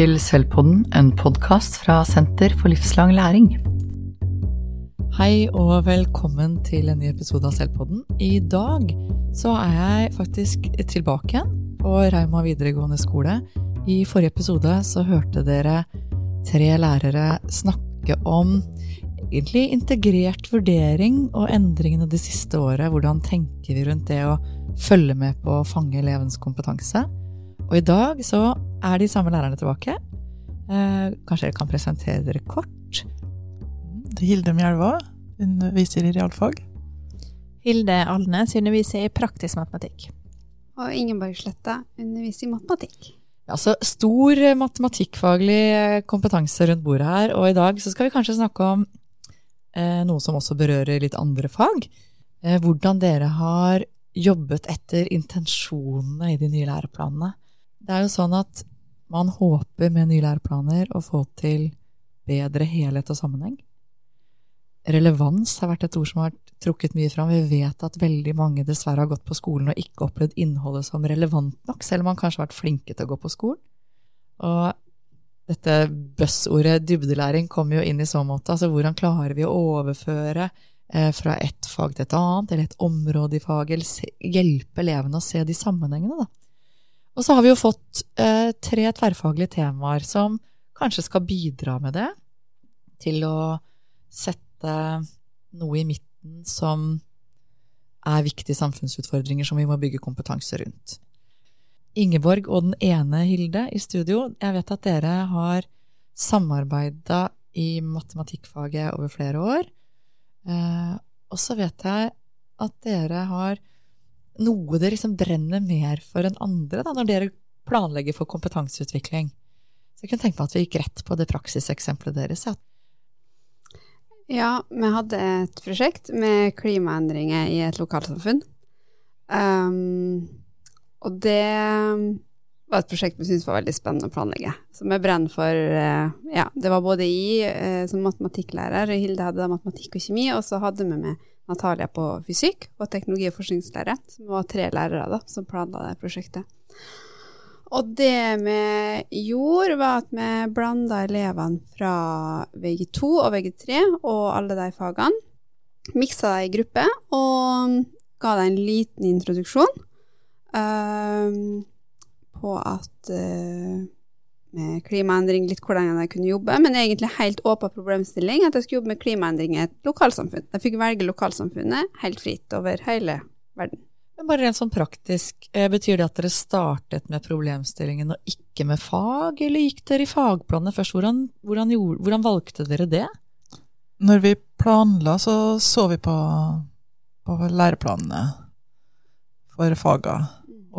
til Selvpodden, en podkast fra Senter for livslang læring. Hei og velkommen til en ny episode av Selvpodden. I dag så er jeg faktisk tilbake igjen på Rauma videregående skole. I forrige episode så hørte dere tre lærere snakke om egentlig integrert vurdering og endringene det siste året. Hvordan tenker vi rundt det å følge med på å fange elevens kompetanse? Og i dag så er de samme lærerne tilbake. Eh, kanskje dere kan presentere dere kort? Hilde Mjelva underviser i realfag. Hilde Alnes underviser i praktisk matematikk. Og Ingeborg Sletta underviser i matematikk. Altså stor matematikkfaglig kompetanse rundt bordet her, og i dag så skal vi kanskje snakke om eh, noe som også berører litt andre fag. Eh, hvordan dere har jobbet etter intensjonene i de nye læreplanene. Det er jo sånn at man håper med nye læreplaner å få til bedre helhet og sammenheng. Relevans har vært et ord som har vært trukket mye fram. Vi vet at veldig mange dessverre har gått på skolen og ikke opplevd innholdet som relevant nok, selv om man kanskje har vært flinke til å gå på skolen. Og dette buzzordet dybdelæring kommer jo inn i så måte. Altså hvordan klarer vi å overføre eh, fra ett fag til et annet, eller et område i faget, eller hjelpe elevene å se de sammenhengene, da. Og så har vi jo fått eh, tre tverrfaglige temaer som kanskje skal bidra med det, til å sette noe i midten som er viktige samfunnsutfordringer som vi må bygge kompetanse rundt. Ingeborg og den ene Hilde i studio, jeg vet at dere har samarbeida i matematikkfaget over flere år. Eh, og så vet jeg at dere har noe dere liksom brenner mer for enn andre da, når dere planlegger for kompetanseutvikling. Så jeg kunne tenke meg at vi gikk rett på det praksiseksempelet deres. Ja. ja, vi hadde et prosjekt med klimaendringer i et lokalsamfunn. Um, og det var et prosjekt vi syntes var veldig spennende å planlegge. Så vi brenner for uh, Ja, det var både i uh, som matematikklærer, Hilde hadde matematikk og kjemi, og så hadde vi med Natalia på fysikk og teknologi- og forskningslære, som var tre lærere da, som planla det prosjektet. Og det vi gjorde, var at vi blanda elevene fra VG2 og VG3 og alle de fagene. Miksa dem i gruppe og ga dem en liten introduksjon uh, på at uh, med klimaendring, litt hvordan jeg kunne jobbe, men egentlig helt åpen problemstilling at jeg skulle jobbe med klimaendring i et lokalsamfunn. Jeg fikk velge lokalsamfunnet helt fritt over hele verden. Men bare rent sånn praktisk, eh, betyr det at dere startet med problemstillingen og ikke med fag, eller gikk dere i fagplanene først? Hvordan, hvordan, gjorde, hvordan valgte dere det? Når vi planla, så så vi på, på læreplanene for faga.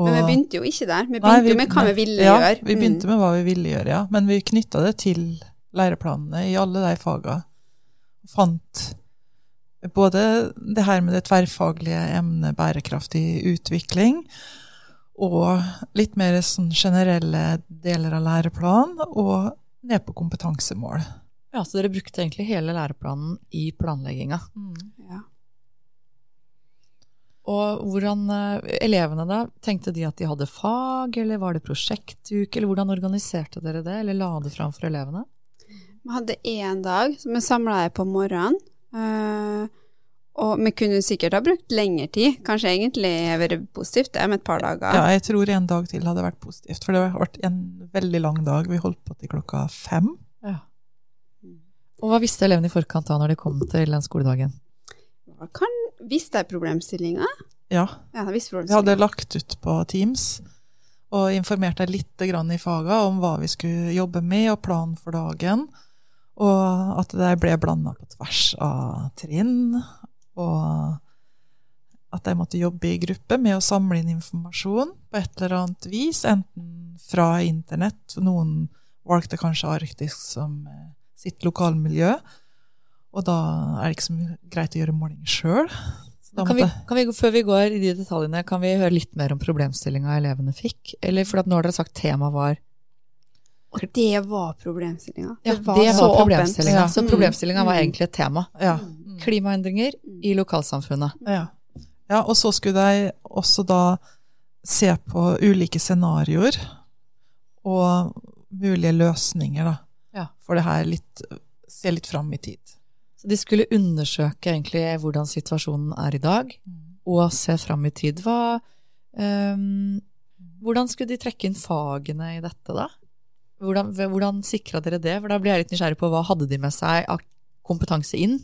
Og, men vi begynte jo ikke der. Vi begynte nei, vi, med hva vi ville ja, gjøre. Vi begynte mm. med hva vi ville gjøre, ja. Men vi knytta det til læreplanene i alle de faga. Fant både det her med det tverrfaglige emnet bærekraftig utvikling, og litt mer sånn generelle deler av læreplanen, og ned på kompetansemål. Ja, Så dere brukte egentlig hele læreplanen i planlegginga? Mm. Ja. Og hvordan eh, Elevene, da, tenkte de at de hadde fag, eller var det prosjektuke, eller hvordan organiserte dere det, eller la det fram for elevene? Vi hadde én dag som vi samla på morgenen. Uh, og vi kunne sikkert ha brukt lengre tid. Kanskje egentlig vært positivt det med et par dager. Ja, jeg tror en dag til hadde vært positivt, for det har vært en veldig lang dag. Vi holdt på til klokka fem. Ja. Og hva visste elevene i forkant da, når de kom til den skoledagen? Kan, visste jeg problemstillinga? Ja. ja vi hadde lagt ut på Teams og informert deg litt i faga om hva vi skulle jobbe med, og planen for dagen. Og at det ble blanda på tvers av trinn. Og at jeg måtte jobbe i gruppe med å samle inn informasjon på et eller annet vis, enten fra internett Noen valgte kanskje Arktis som eh, sitt lokalmiljø. Og da er det ikke så greit å gjøre målinger sjøl. Kan vi, kan vi, før vi går i de detaljene, kan vi høre litt mer om problemstillinga elevene fikk? Eller for nå har dere sagt temaet var Og det var problemstillinga. Ja, det var, det var problemstillinga. Så mm. problemstillinga var mm. egentlig et tema. Ja. Klimaendringer i lokalsamfunnet. Ja. ja, og så skulle de også da se på ulike scenarioer. Og mulige løsninger da, Ja. for det her litt, se litt fram i tid. Så de skulle undersøke egentlig hvordan situasjonen er i dag, og se fram i tid. Hva, um, hvordan skulle de trekke inn fagene i dette, da? Hvordan, hvordan sikra dere det? For da blir jeg litt nysgjerrig på hva hadde de med seg av kompetanse inn?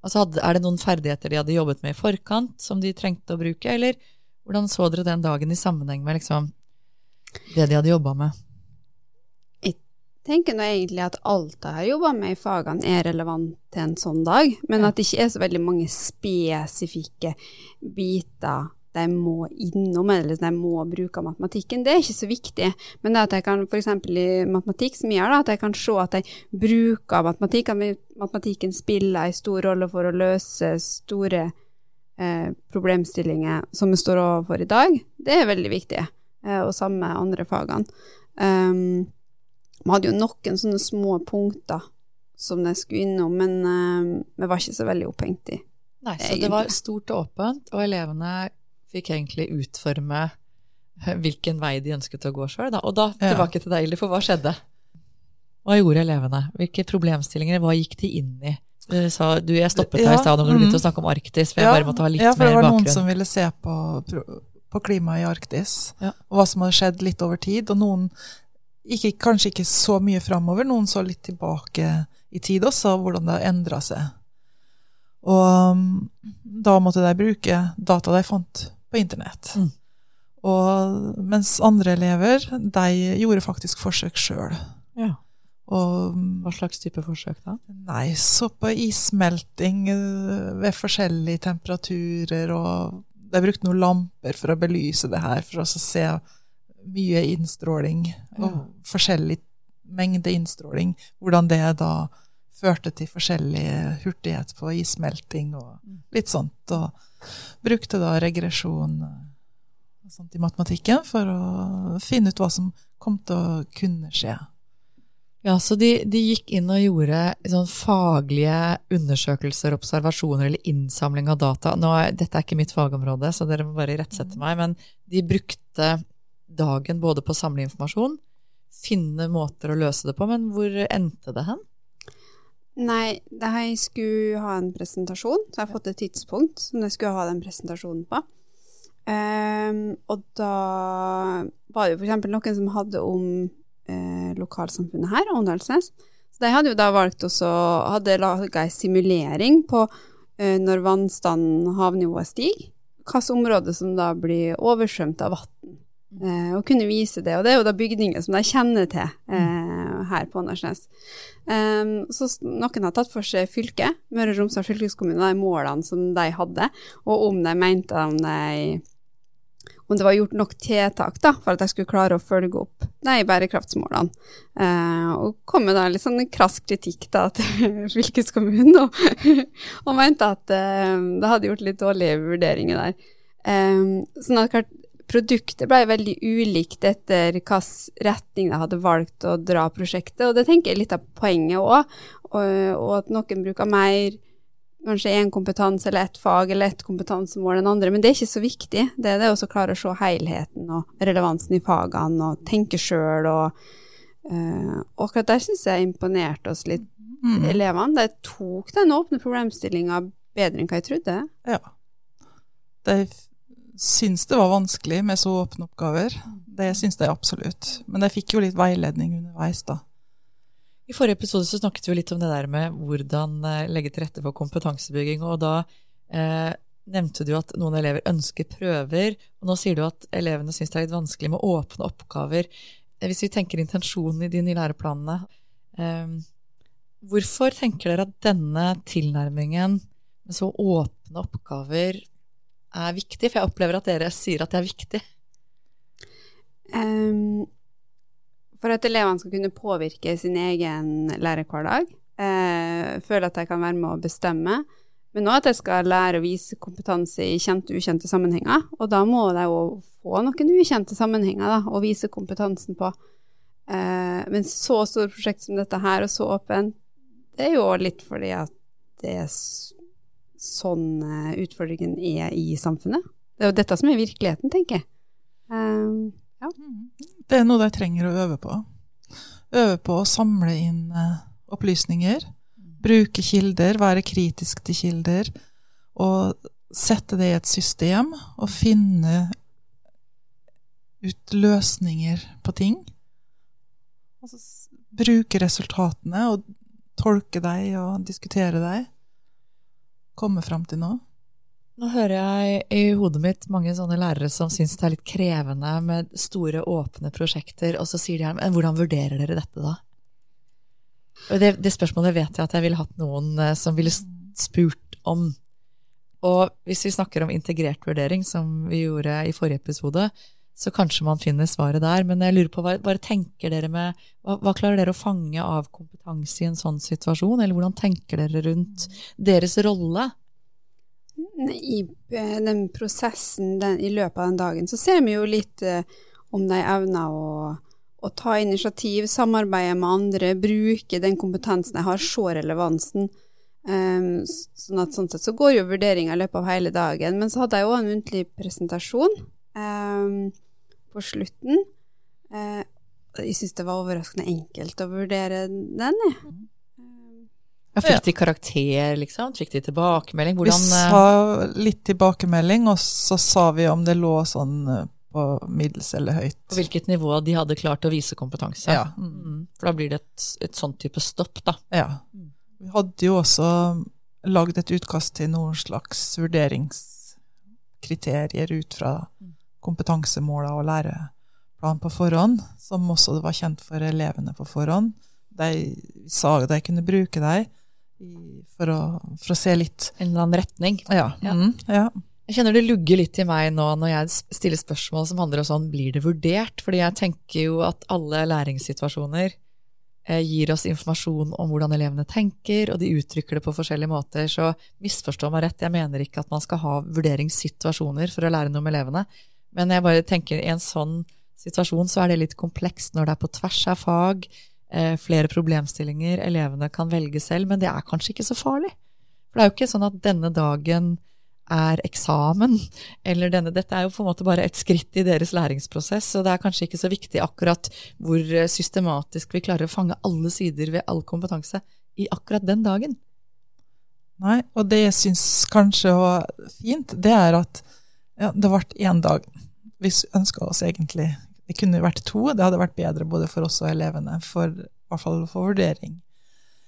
Altså Er det noen ferdigheter de hadde jobbet med i forkant som de trengte å bruke, eller hvordan så dere den dagen i sammenheng med liksom, det de hadde jobba med? Tenker nå egentlig at alt jeg har jobba med i fagene er relevant til en sånn dag, men Ja. at det ikke er så veldig mange spesifikke biter de må innom, eller de må bruke av matematikken, det er ikke så viktig. Men det at jeg kan, f.eks. i matematikk, som jeg gjør, da, at jeg kan se at jeg bruker matematikk, at matematikken spiller en stor rolle for å løse store eh, problemstillinger som vi står overfor i dag, det er veldig viktig. Eh, og samme andre fagene. Um, vi hadde jo noen sånne små punkter som jeg skulle innom, men uh, vi var ikke så veldig opphengt i. Nei, så det var stort og åpent, og elevene fikk egentlig utforme hvilken vei de ønsket å gå sjøl. Og da Ja. tilbake til deg, Ildi, for hva skjedde? Hva gjorde elevene? Hvilke problemstillinger, hva gikk de inn i? Du sa, du, jeg stoppet deg Ja, i stad når du mm. begynte å snakke om Arktis, for jeg bare måtte ha litt mer bakgrunn. ja, for det var noen bakgrunn. som ville se på, på klimaet i Arktis, Ja. og hva som hadde skjedd litt over tid, og noen ikke, kanskje ikke så mye framover, noen så litt tilbake i tid også, hvordan det har endra seg. Og um, da måtte de bruke data de fant på internett. Mm. Og mens andre elever, de gjorde faktisk forsøk sjøl. Ja. Og Hva slags type forsøk da? Nei, så på issmelting eh, ved forskjellige temperaturer, og de brukte noen lamper for å belyse det her, for å se mye innstråling, og Ja. forskjellig mengde innstråling, hvordan det da førte til forskjellig hurtighet på issmelting og litt sånt, og brukte da regresjon og sånt i matematikken for å finne ut hva som kom til å kunne skje. Ja, så de, de gikk inn og gjorde sånn faglige undersøkelser, observasjoner eller innsamling av data. Nå dette er ikke mitt fagområde, så dere må bare rettsette meg, men de brukte dagen både på å samle informasjon, finne måter å løse det på, men hvor endte det hen? Nei, jeg skulle ha en presentasjon, så jeg har fått et tidspunkt som jeg skulle ha den presentasjonen på. Um, og da var det jo eksempel noen som hadde om eh, lokalsamfunnet her, Åndalsnes. Så de hadde jo da valgt også, hadde laga ei simulering på eh, når vannstanden, havnivået stiger, hvilket område som da blir oversvømt av vann. Eh, og kunne vise det. Og det er jo da bygninger som de kjenner til eh, her på Åndalsnes. Um, så noen har tatt for seg fylket, Møre og Romsdal fylkeskommune, de målene som de hadde, og om de mente om de om det var gjort nok tiltak da, for at de skulle klare å følge opp de bærekraftsmålene. Eh, og kom med da litt sånn krass kritikk da til fylkeskommunen, og, og mente at eh, det hadde gjort litt dårlige vurderinger der. Um, sånn at produktet ble veldig ulikt etter hvilken retning de hadde valgt å dra prosjektet, og det tenker jeg er litt av poenget òg, og, og at noen bruker mer kanskje én kompetanse eller ett fag eller ett kompetansemål enn andre, men det er ikke så viktig. Det er det å klare å se helheten og relevansen i fagene og tenke sjøl og uh, akkurat der syns jeg imponerte oss litt, Mm. elevene. De tok den åpne problemstillinga bedre enn hva jeg trodde. Ja. De syns det var vanskelig med så åpne oppgaver. Det syns jeg absolutt. Men jeg fikk jo litt veiledning underveis, da. I forrige episode så snakket vi litt om det der med hvordan eh, legge til rette for kompetansebygging, og da eh, nevnte du at noen elever ønsker prøver, og nå sier du at elevene syns det er litt vanskelig med åpne oppgaver. Eh, Hvis vi tenker intensjonen i de nye læreplanene, eh, hvorfor tenker dere at denne tilnærmingen med så åpne oppgaver er viktig? For jeg opplever at dere sier at det er viktig. Um, for at elevene skal kunne påvirke sin egen lærerhverdag, uh, føle at de kan være med å bestemme, men òg at de skal lære å vise kompetanse i kjente og ukjente sammenhenger. Og da må de jo få noen ukjente sammenhenger da, å vise kompetansen på. Uh, men så stort prosjekt som dette her, og så åpent, det er jo litt fordi at det er sånn eh, utfordringen er i samfunnet. Det er jo dette som er virkeligheten, tenker jeg. Ehm, Det er noe de trenger å øve på. Øve på å samle inn eh, opplysninger. Bruke kilder, være kritisk til kilder. Og sette det i et system og finne ut løsninger på ting. S- bruke resultatene og tolke deg og diskutere deg. Komme fram til nå? Nå hører jeg i hodet mitt mange sånne lærere som syns det er litt krevende med store, åpne prosjekter, og så sier de gjerne men hvordan vurderer dere dette da? Det, det spørsmålet vet jeg at jeg ville hatt noen eh, som ville spurt om. Og hvis vi snakker om integrert vurdering, som vi gjorde i forrige episode, så kanskje man finner svaret der. Men jeg lurer på, hva, bare tenker dere med, hva, hva klarer dere å fange av kompetanse i en sånn situasjon? Eller hvordan tenker dere rundt deres rolle? I eh, den prosessen den, i løpet av den dagen, så ser vi jo litt eh, om de evner å, å ta initiativ, samarbeide med andre, bruke den kompetansen de har, se relevansen. Um, sånn at sånn sett så går jo vurderinga i løpet av hele dagen. Men så hadde jeg jo en muntlig presentasjon um, på slutten. Eh, jeg syns det var overraskende enkelt å vurdere den, jeg. Um, Ja, fikk de karakter, liksom? Fikk de tilbakemelding? Vi Hvordan Vi sa litt tilbakemelding, og så sa vi om det lå sånn eh, på middels eller høyt. På hvilket nivå de hadde klart å vise kompetanse? Ja. Mm. For da blir det et, et sånn type stopp, da. Ja. Vi hadde jo også lagd et utkast til noen slags vurderingskriterier ut fra kompetansemåla og læreplan på forhånd, som også var kjent for elevene på forhånd. De sa at de kunne bruke dem for, for å se litt En eller annen retning. Ja. Ja. Mm, ja. Jeg kjenner det lugger litt i meg nå når jeg stiller spørsmål som handler om sånn, blir det vurdert? Fordi jeg tenker jo at alle læringssituasjoner eh, gir oss informasjon om hvordan elevene tenker, og de uttrykker det på forskjellige måter. Så misforstå meg rett, jeg mener ikke at man skal ha vurderingssituasjoner for å lære noe om elevene. Men jeg bare tenker i en sånn situasjon så er det litt komplekst når det er på tvers av fag, eh, flere problemstillinger, elevene kan velge selv, men det er kanskje ikke så farlig. For det er jo ikke sånn at denne dagen er eksamen, eller denne Dette er jo på en måte bare et skritt i deres læringsprosess, så det er kanskje ikke så viktig akkurat hvor eh, systematisk vi klarer å fange alle sider ved all kompetanse i akkurat den dagen. Nei, og det jeg syns kanskje var fint, det er at ja, det ble én dag. Vi ønska oss egentlig Det kunne vært to, det hadde vært bedre både for oss og elevene, for, i hvert fall for vurdering.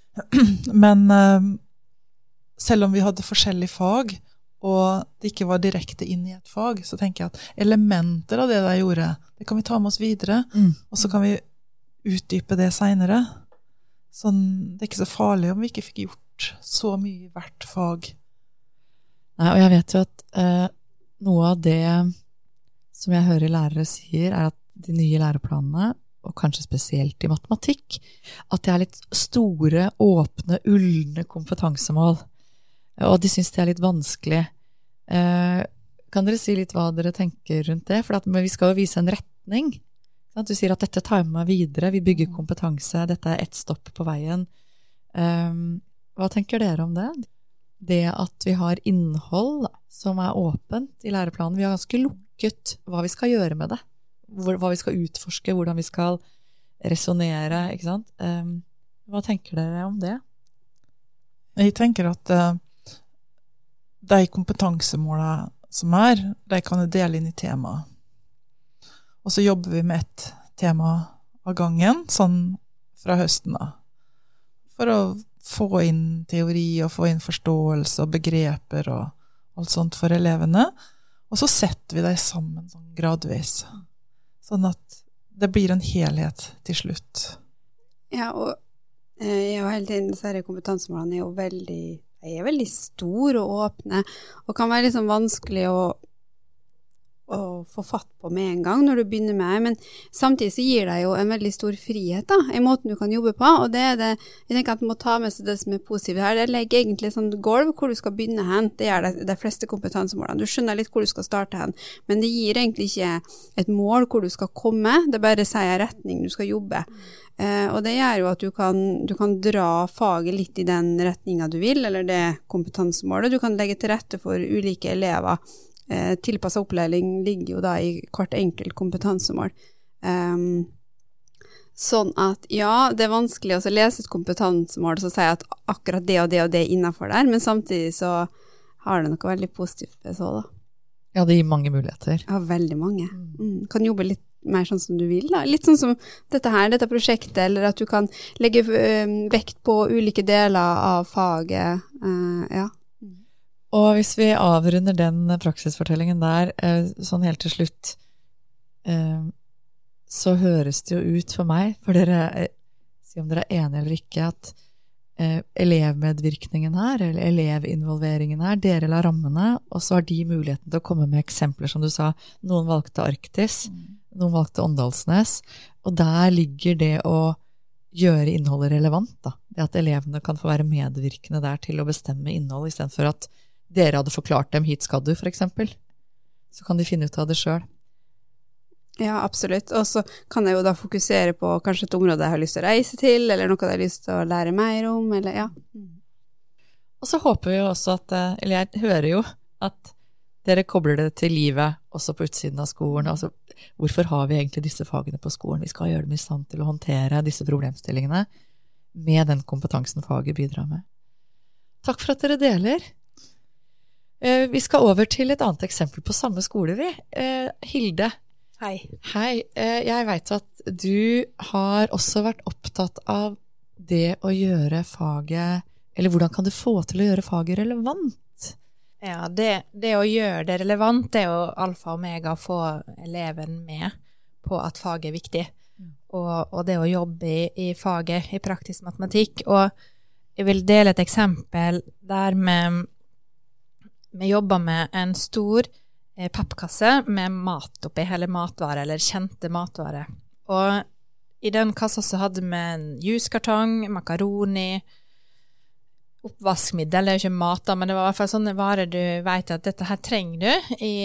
Men eh, selv om vi hadde forskjellige fag, og det ikke var direkte inn i et fag, så tenker jeg at elementer av det de gjorde, det kan vi ta med oss videre, og så kan vi utdype det seinere. Sånn, det er ikke så farlig om vi ikke fikk gjort så mye i hvert fag. Nei, og jeg vet jo at eh, noe av det som jeg hører lærere sier, er at de nye læreplanene, og kanskje spesielt i matematikk, at det er litt store, åpne, ulne kompetansemål. Og de syns det er litt vanskelig. Eh, kan dere si litt hva dere tenker rundt det? For at, vi skal jo vise en retning. Du sier at dette tar med meg videre, vi bygger kompetanse, dette er ett stopp på veien. Eh, hva tenker dere om det? det at vi har innhold som er åpent i læreplanen. Vi har ganske lukket hva vi skal gjøre med det. Hva vi skal utforske, hvordan vi skal resonnere, ikke sant. Um, hva tenker dere om det? Jeg tenker at eh, de kompetansemåla som er, de kan jeg dele inn i tema. Og så jobber vi med ett tema av gangen, sånn fra høsten av. For å få inn teori og få inn forståelse og begreper og alt sånt for elevene. Og så setter vi deg sammen sånn gradvis. Sånn at det blir en helhet til slutt. Ja, og eh, jeg har hele tiden disse kompetansemålene er jo veldig de er veldig store og åpne, og kan være liksom vanskelig å, å få fatt på med en gang når du begynner med men samtidig så gir det jo en veldig stor frihet da, i måten du kan jobbe på, og det er det, jeg tenker at du må ta med seg det som er positivt her, det legger egentlig et sånt gulv hvor du skal begynne hen, det gjør de, de fleste kompetansemålene, du skjønner litt hvor du skal starte hen, men det gir egentlig ikke et mål hvor du skal komme, det bare sier retning du skal jobbe. Eh, og det gjør jo at du kan, du kan dra faget litt i den retninga du vil, eller det kompetansemålet. Du kan legge til rette for ulike elever. Eh, Tilpassa opplæring ligger jo da i hvert enkelt kompetansemål. Um, Sånn at ja, det er vanskelig å lese et kompetansemål og sier at akkurat det og det og det er innafor der, men samtidig så har det noe veldig positivt ved så, da. Ja, det gir mange muligheter. Ja, veldig mange. Mm. Kan jobbe litt mer sånn som du vil, da. Litt sånn som dette her, dette prosjektet, eller at du kan legge øh, vekt på ulike deler av faget. Uh, ja. Og hvis vi avrunder den praksisfortellingen der, uh, sånn helt til slutt uh, så høres det jo ut for meg, for dere, eh, si om dere er enige eller ikke, at eh, elevmedvirkningen her, eller elevinvolveringen her, dere la rammene, og så har de muligheten til å komme med eksempler, som du sa. Noen valgte Arktis, mm. noen valgte Åndalsnes, og der ligger det å gjøre innholdet relevant, da. Det at elevene kan få være medvirkende der til å bestemme innhold, istedenfor at dere hadde forklart dem 'hit skal du', eksempel. Så kan de finne ut av det sjøl. Ja, absolutt. Og så kan jeg jo da fokusere på kanskje et område jeg har lyst til å reise til, eller noe jeg har lyst til å lære mer om, eller ja. Og så håper vi jo også at eh, Eller jeg hører jo at dere kobler det til livet også på utsiden av skolen. Altså, hvorfor har vi egentlig disse fagene på skolen? Vi skal gjøre dem i stand til å håndtere disse problemstillingene med den kompetansen faget bidrar med. Takk for at dere deler. Eh, vi skal over til et annet eksempel på samme skole, vi. Eh, Hilde, Hei. Hei. Eh, jeg veit at du har også vært opptatt av det å gjøre faget Eller hvordan kan du få til å gjøre faget relevant? Ja, det, det å gjøre det relevant, det er jo alfa og omega å få eleven med på at faget er viktig. Mm. Og, og, det å jobbe i, i, faget, i praktisk matematikk. Og jeg vil dele et eksempel der vi, vi jobba med en stor Eh, pappkasse med mat oppi, hele matvarer, eller kjente matvarer. Og i den kassa så hadde vi en juskartong, makaroni, oppvaskmiddel, det er jo ikke mat, da, men det var i hvert fall sånne varer du vet at dette her trenger du i,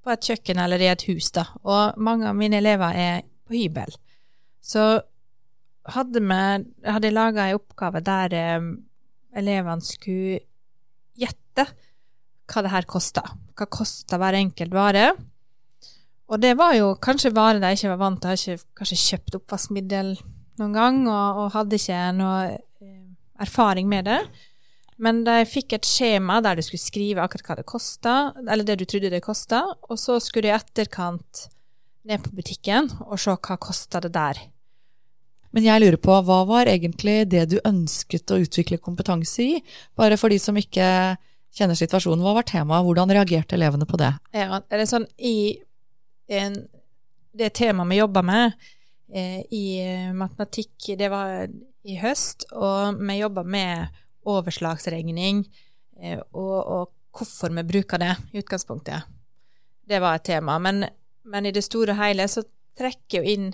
på et kjøkken eller i et hus, da. Og mange av mine elever er på hybel. Så hadde vi hadde laga ei oppgave der eh, elevene skulle gjette hva det her kosta. Hva kosta hver enkelt vare. Og det var jo kanskje varer de ikke var vant til. Har ikke kanskje kjøpt oppvaskmiddel noen gang, og, og hadde ikke noe eh, erfaring med det. Men de fikk et skjema der du skulle skrive akkurat hva det kosta, eller det du trodde det kosta, og så skulle du i etterkant ned på butikken og se hva kosta det der. Men jeg lurer på, hva var egentlig det du ønsket å utvikle kompetanse i? Bare for de som ikke kjenner situasjonen. Hva var temaet, hvordan reagerte elevene på det? Ja, det sånn i en, det temaet vi jobba med eh, i matematikk, det var i høst, og vi jobba med overslagsregning eh, og, og, hvorfor vi bruker det i utgangspunktet. Det var et tema. Men, men i det store og hele så trekker jo inn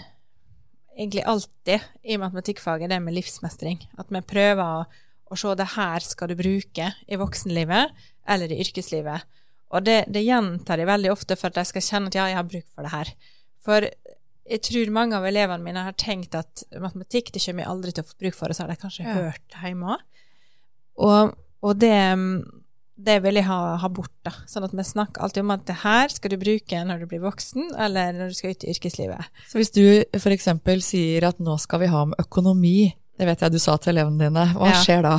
egentlig alltid i matematikkfaget det med livsmestring. At vi prøver å og se det her skal du bruke i voksenlivet eller i yrkeslivet. Og det, det gjentar de veldig ofte for at de skal kjenne at ja, jeg har bruk for det her. For jeg tror mange av elevene mine har tenkt at matematikk det kommer jeg aldri til å få bruk for, og så har de kanskje ja. hørt hjemme. Og, og, det, det vil jeg ha, ha, bort, da. Sånn at vi snakker alltid om at det her skal du bruke når du blir voksen, eller når du skal ut i yrkeslivet. Så hvis du f.eks. sier at nå skal vi ha om økonomi det vet jeg du sa til elevene dine. Hva ja. skjer da?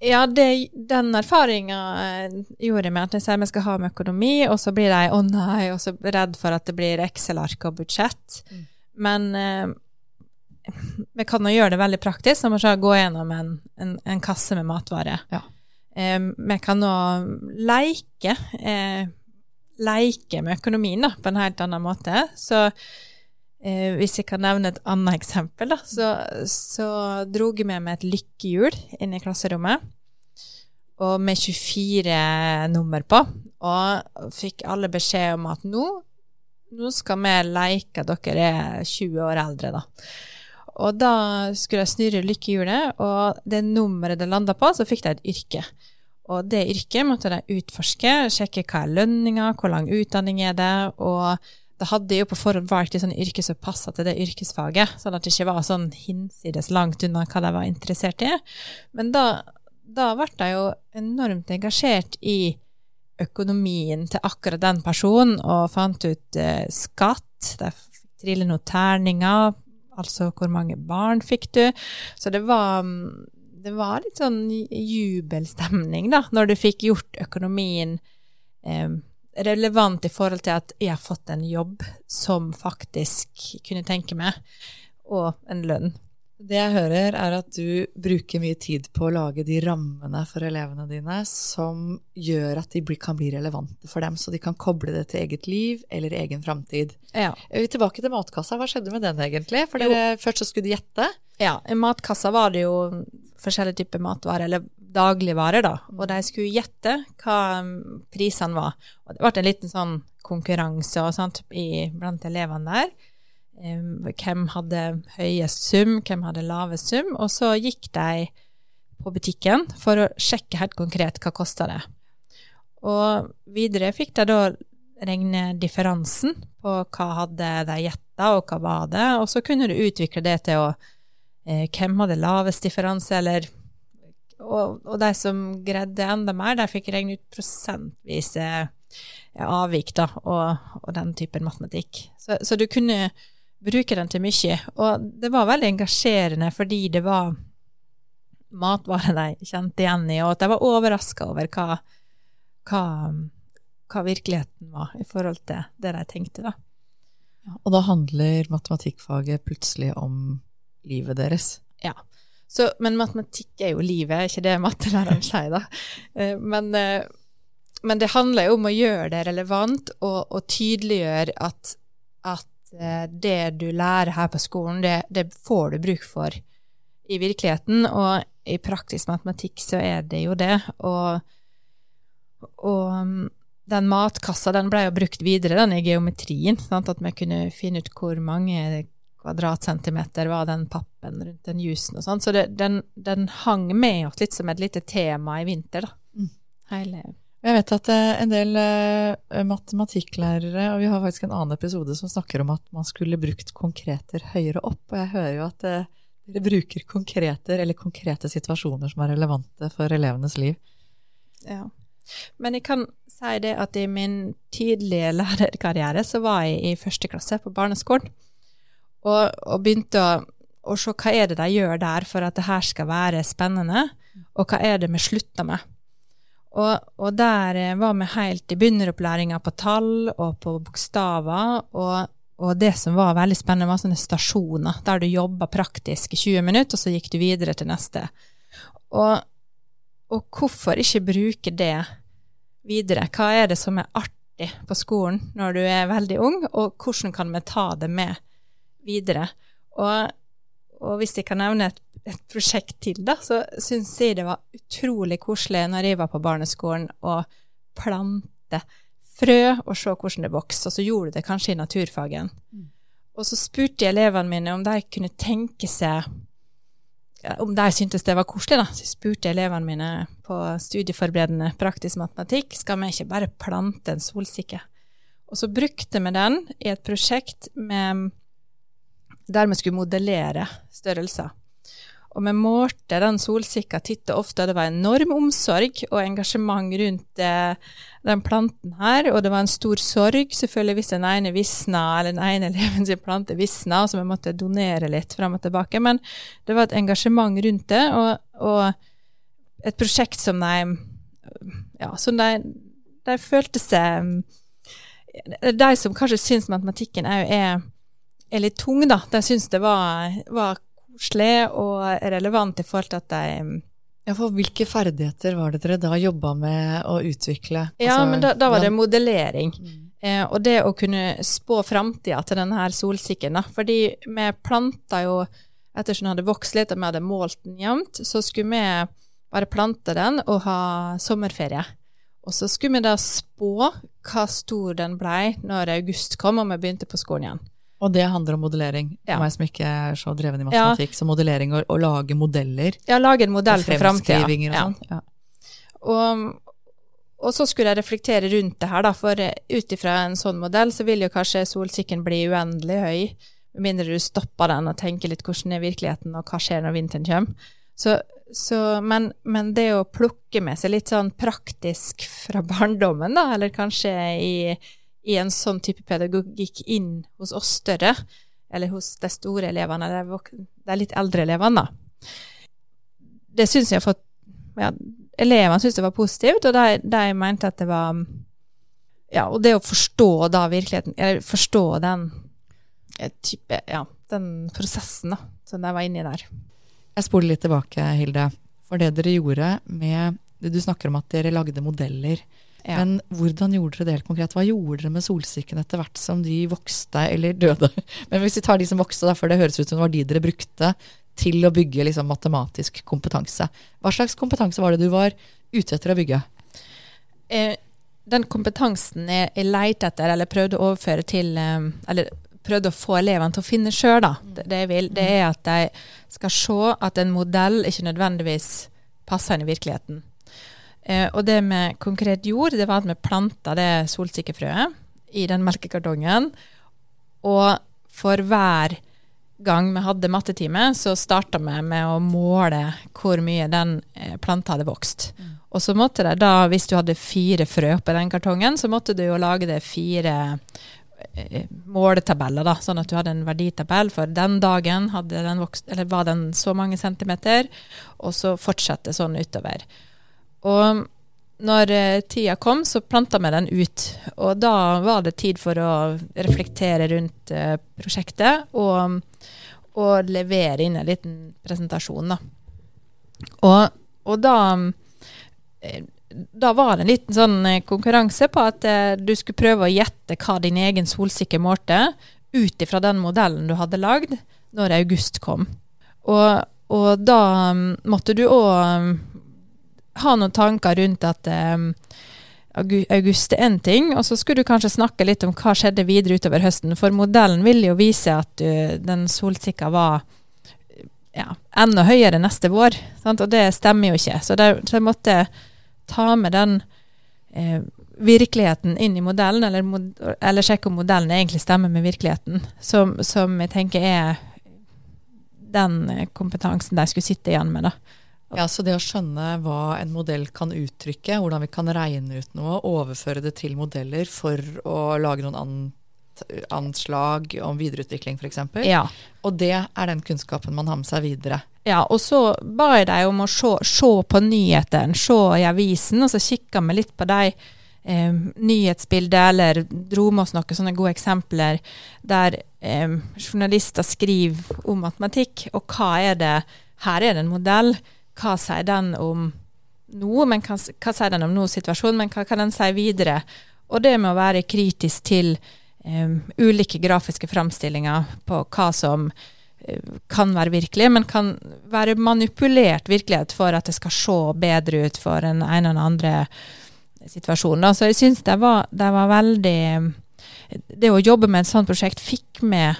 Ja, det, den erfaringa eh, gjorde meg at jeg sier vi skal ha med økonomi, og så blir de å oh nei, og så redd for at det blir Excel-ark og budsjett. Mm. Men eh, vi kan jo gjøre det veldig praktisk, som å gå gjennom en, en, en kasse med matvarer. Ja. Eh, vi kan nå leke, eh, leike med økonomien da, på en helt annen måte. Så Eh, hvis jeg kan nevne et annet eksempel, da, så, så dro jeg med meg et lykkehjul inn i klasserommet. Og med 24 nummer på. Og fikk alle beskjed om at nå, nå skal vi leke at dere er 20 år eldre, da. Og da skulle jeg snurre lykkehjulet, og det nummeret det landa på, så fikk de et yrke. Og det yrket måtte de utforske, sjekke hva er lønninga, hvor lang utdanning er det, og da hadde jo på forhånd valgt et sånt yrke som passa til det yrkesfaget, sånn at det ikke var sånn hinsides langt unna hva de var interessert i. Men da, da ble jeg jo enormt engasjert i økonomien til akkurat den personen, og fant ut eh, skatt. De triller trille noen terninger altså hvor mange barn fikk du? Så det var, det var litt sånn jubelstemning, da, når du fikk gjort økonomien eh, relevant i forhold til at jeg har fått en jobb som faktisk kunne tenke meg, og en lønn. Det jeg hører, er at du bruker mye tid på å lage de rammene for elevene dine som gjør at de kan bli relevante for dem, så de kan koble det til eget liv eller egen framtid. Ja. Tilbake til matkassa. Hva skjedde med den egentlig? For dere, først så skulle du gjette. Ja, i matkassa var det jo forskjellige typer matvarer, eller dagligvarer, da. Og de skulle gjette hva prisene var. Og det ble en liten sånn konkurranse og sånt i, blant elevene der hvem hadde høyest sum, hvem hadde lavest sum, og så gikk de på butikken for å sjekke helt konkret hva kosta det. Og videre fikk de da regne differansen på hva hadde de gjetta, og hva var det, og så kunne du utvikle det til å eh, hvem hadde lavest differanse, eller og, og, de som greide enda mer, de fikk regne ut prosentvise avvik, da, og, og den typen matematikk. Så, så du kunne bruke den til mye. Og det var veldig engasjerende fordi det var matvarer de kjente igjen i, og at de var overraska over hva, hva, hva, virkeligheten var i forhold til det de tenkte, da. Og da handler matematikkfaget plutselig om livet deres? Ja. Så, men matematikk er jo livet, ikke det mattelæreren sier, da. Eh, men, eh, men, det handler jo om å gjøre det relevant og, og tydeliggjøre at, at Eh, det du lærer her på skolen, det, det, får du bruk for i virkeligheten, og i praktisk matematikk så er det jo det. Og, og mm, den matkassa den ble jo brukt videre den i geometrien, sant? at vi kunne finne ut hvor mange kvadratcentimeter var den pappen rundt den jusen og sånn. Så det, den, den, hang med oss litt som et lite tema i vinter, da. Mm. Hele jeg vet at eh, en del eh, matematikklærere, og vi har faktisk en annen episode som snakker om at man skulle brukt konkreter høyere opp, og jeg hører jo at eh, dere bruker konkreter eller konkrete situasjoner som er relevante for elevenes liv. Ja. Men jeg kan si det at i min tidlige lærerkarriere så var jeg i første klasse på barneskolen, og, og begynte å, å se hva er det de gjør der for at det her skal være spennende, og hva er det vi slutter med. Og, og, der eh, var vi helt i begynneropplæringa på tall og på bokstaver. Og, og, det som var veldig spennende, var sånne stasjoner der du jobba praktisk i 20 minutter, og så gikk du videre til neste. Og, og hvorfor ikke bruke det videre? Hva er det som er artig på skolen når du er veldig ung, og hvordan kan vi ta det med videre? Og, og hvis jeg kan nevne et et prosjekt til, da, så syns jeg det var utrolig koselig når jeg var på barneskolen, å plante frø og se hvordan det vokste. Og så gjorde du det kanskje i naturfagen. Mm. Og så spurte jeg elevene mine om de kunne tenke seg om de syntes det var koselig, da. Så jeg elevene mine på studieforberedende praktisk matematikk skal vi ikke bare plante en solsikke. Og så brukte vi den i et prosjekt med, der vi skulle modellere størrelser. Og vi målte den solsikka titt og ofte. Det var enorm omsorg og engasjement rundt eh, den planten her. Og det var en stor sorg selvfølgelig hvis den ene visna, eller den ene eleven sin plante visna, så vi måtte donere litt fram og tilbake. Men det var et engasjement rundt det, og, og et prosjekt som de Ja, som de, de følte seg De som kanskje syns matematikken er, er, er litt tung, da. De syns det var, var koselig og relevant i forhold til at de ja, for Hvilke ferdigheter var det dere da jobba med å utvikle? Ja, altså, men da, da, var det modellering. Mm. Eh, og det å kunne spå framtida til denne her solsikken. Da. Fordi vi planta jo Ettersom den hadde vokst litt og vi hadde målt den jevnt, så skulle vi bare plante den og ha sommerferie. Og så skulle vi da spå hva stor den blei når august kom og vi begynte på skolen igjen. Og det handler om modellering. For ja. meg som ikke er så dreven i matematikk. Ja. Så modellering og å lage modeller. Ja, lage en modell for framtida. Og ja. sånn. Ja. Og, og, så skulle jeg reflektere rundt det her, da, for ut ifra en sånn modell så vil jo kanskje solsikken bli uendelig høy, med mindre du stopper den og tenker litt hvordan er virkeligheten, og hva skjer når vinteren kommer. Så, så, men, men, det å plukke med seg litt sånn praktisk fra barndommen, da, eller kanskje i i en sånn type pedagogikk inn hos oss større, eller hos de store elevene, de, de litt eldre elevene. da. Det syns jeg har fått ja, Elevene syntes det var positivt, og de, de mente at det var Ja, og det å forstå da virkeligheten, eller forstå den eh, type Ja, den prosessen da, som de var inni der. Jeg spoler litt tilbake, Hilde. For det dere gjorde med Du snakker om at dere lagde modeller. Ja. Men hvordan gjorde dere det helt konkret? Hva gjorde dere med solsikken etter hvert som de vokste eller døde? Men hvis vi tar de som vokste, da, for det høres ut som det var de dere brukte til å bygge liksom, matematisk kompetanse. Hva slags kompetanse var det du var ute etter å bygge? eh, den kompetansen jeg, jeg lette etter, eller prøvde å overføre til eh, Eller prøvde å få elevene til å finne sjøl, da. Det, det jeg vil, det er at de skal se at en modell ikke nødvendigvis passer inn i virkeligheten. Eh, og det vi konkret gjorde, det var at vi planta det solsikkefrøet i den melkekartongen. Og for hver gang vi hadde mattetime, så starta vi med å måle hvor mye den eh, planta hadde vokst. Og så måtte det da, hvis du hadde fire frø på den kartongen, så måtte du jo lage det fire eh, måletabeller, da, sånn at du hadde en verditabell for den dagen den vokst, eller var den så mange centimeter, og så fortsette sånn utover. Og når eh, tida kom, så planta vi den ut. Og da var det tid for å reflektere rundt eh, prosjektet og, og levere inn en liten presentasjon, da. Og, og da eh, da var det en liten sånn konkurranse på at du skulle prøve å gjette hva din egen solsikke målte, ut ifra den modellen du hadde lagd når august kom. Og, og da mm, måtte du òg ha noen tanker rundt at um, august er én ting, og så skulle du kanskje snakke litt om hva skjedde videre utover høsten. For modellen vil jo vise at du, den solsikka var ja, enda høyere neste vår. Sant? Og det stemmer jo ikke. Så, så jeg måtte ta med den eh, virkeligheten inn i modellen, eller, mod, eller sjekke om modellen egentlig stemmer med virkeligheten. Som, som jeg tenker er den eh, kompetansen de skulle sitte igjen med. da. Ja, Så det å skjønne hva en modell kan uttrykke, hvordan vi kan regne ut noe, overføre det til modeller for å lage noen ant anslag om videreutvikling f.eks. Ja. Og det er den kunnskapen man har med seg videre. Ja, og så ba jeg dem om å se, se på nyhetene, se i avisen, og så kikka vi litt på de eh, nyhetsbilder, eller dro med oss noen sånne gode eksempler der eh, journalister skriver om matematikk, og hva er det Her er det en modell. Hva sier den om nå, men hva, hva sier den om nå situasjonen, men hva kan den si videre? Og det med å være kritisk til um, ulike grafiske framstillinger på hva som eh, kan være virkelig, men kan være manipulert virkelighet for at det skal se bedre ut for den ene og den andre situasjonen. Så jeg syns det, det var veldig Det å jobbe med et sånt prosjekt fikk med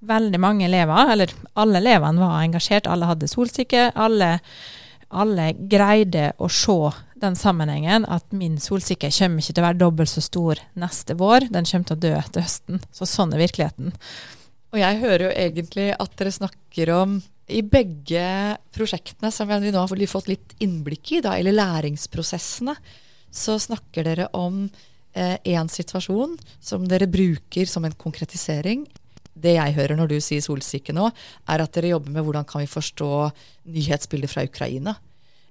veldig mange elever, eller alle elevene var engasjert, alle hadde solsikke. Alle, alle greide å se den sammenhengen at min solsikke kommer ikke til å være dobbelt så stor neste vår, den kommer til å dø til høsten. Så sånn er virkeligheten. Og jeg hører jo egentlig at dere snakker om i begge prosjektene som vi nå har fått litt innblikk i, da, eller læringsprosessene, så snakker dere om én eh, situasjon som dere bruker som en konkretisering. Det jeg hører når du sier solsikke nå, er at dere jobber med hvordan kan vi forstå nyhetsbilder fra Ukraina.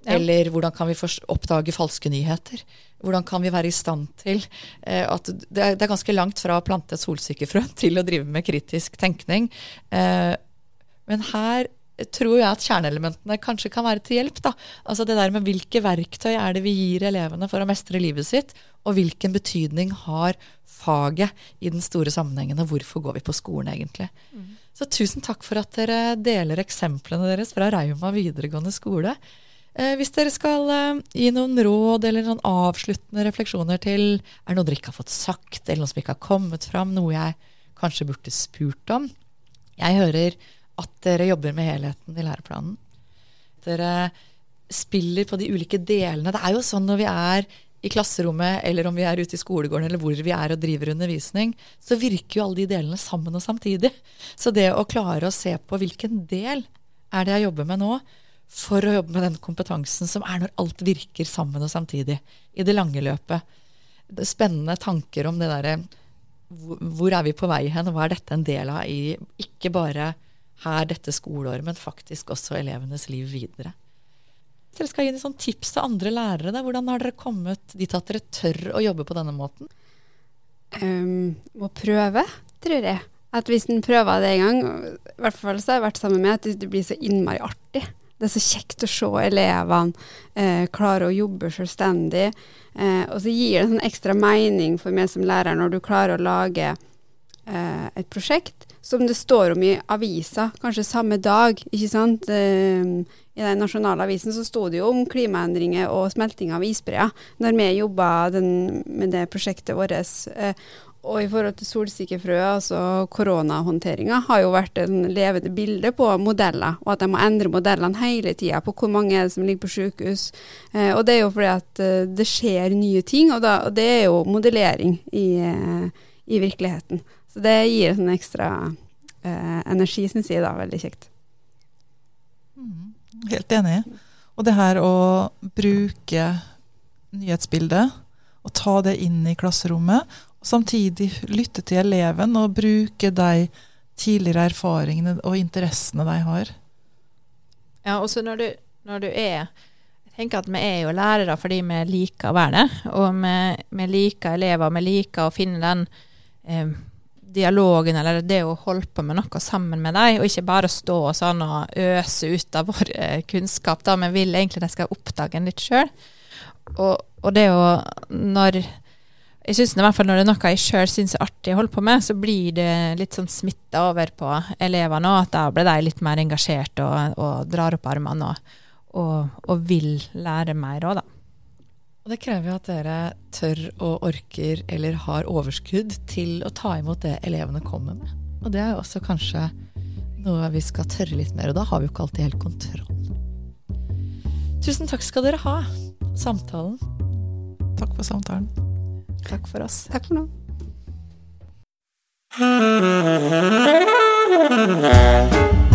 Ja. Eller hvordan kan vi oppdage falske nyheter? Hvordan kan vi være i stand til eh, at det er, det er ganske langt fra å plante et solsikkefrø til å drive med kritisk tenkning. Eh, men her tror jeg at kjerneelementene kanskje kan være til hjelp. da. Altså det der med Hvilke verktøy er det vi gir elevene for å mestre livet sitt, og hvilken betydning har faget i den store sammenhengen, og hvorfor går vi på skolen egentlig. Så tusen takk for at dere deler eksemplene deres fra Rauma videregående skole. Eh, hvis dere skal eh, gi noen råd eller noen avsluttende refleksjoner til Er det noe dere ikke har fått sagt, eller noe som ikke har kommet fram, noe jeg kanskje burde spurt om? Jeg hører at dere jobber med helheten i læreplanen. Dere spiller på de ulike delene. Det er jo sånn når vi er i klasserommet, eller om vi er ute i skolegården, eller hvor vi er og driver undervisning, så virker jo alle de delene sammen og samtidig. Så det å klare å se på hvilken del er det jeg jobber med nå, for å jobbe med den kompetansen som er når alt virker sammen og samtidig, i det lange løpet. Det spennende tanker om det derre hvor er vi på vei hen, og hva er dette en del av i ikke bare her dette skoleåret, men faktisk også elevenes liv videre. Dere skal gi sånn tips til andre lærere, da, hvordan har dere kommet dit at dere tør å jobbe på denne måten? Um, må prøve, tror jeg. At hvis en prøver det en gang, i hvert fall så har jeg vært sammen med at det blir så innmari artig. Det er så kjekt å se elevene eh, klare å jobbe selvstendig. Eh, og så gir det en sånn ekstra mening for meg som lærer når du klarer å lage eh, et prosjekt som det står om i avisa, kanskje samme dag. ikke sant? Eh, I den nasjonale avisen så sto det jo om klimaendringer og smelting av isbreer når vi jobba med det prosjektet vårt. Eh, og i forhold til solsikkefrø, altså koronahåndteringa, har jo vært en levende bilde på modeller, og at de må endre modellene hele tida på hvor mange er det som ligger på sykehus. Eh, og det er jo fordi at eh, det skjer nye ting, og, da, og det er jo modellering i, i, virkeligheten. Så det gir en ekstra eh, energi, syns jeg, da. Veldig kjekt. Mm, helt enig. Og det her å bruke nyhetsbildet og ta det inn i klasserommet, og samtidig lytte til eleven og bruke de tidligere erfaringene og interessene de har. Ja, også når du, når du er Jeg tenker at vi er jo lærere fordi vi liker å være det. Og vi, vi liker elever, vi liker å finne den eh, dialogen eller det å holde på med noe sammen med dem, og ikke bare stå sånn og øse ut av vår eh, kunnskap. da, men vil egentlig de skal oppdage en litt sjøl. Og, og det å Når jeg synes i hvert fall Når det er noe jeg sjøl syns er artig å holde på med, så blir det litt sånn smitta over på elevene òg. At da blir de litt mer engasjert og, og drar opp armene og, og, og, vil lære mer òg, da. Og det krever jo at dere tør og orker eller har overskudd til å ta imot det elevene kommer med. Og det er jo også kanskje noe vi skal tørre litt mer, og da har vi jo ikke alltid helt kontroll. Tusen takk skal dere ha. Samtalen. Takk for samtalen. Takk for oss. Takk for nå.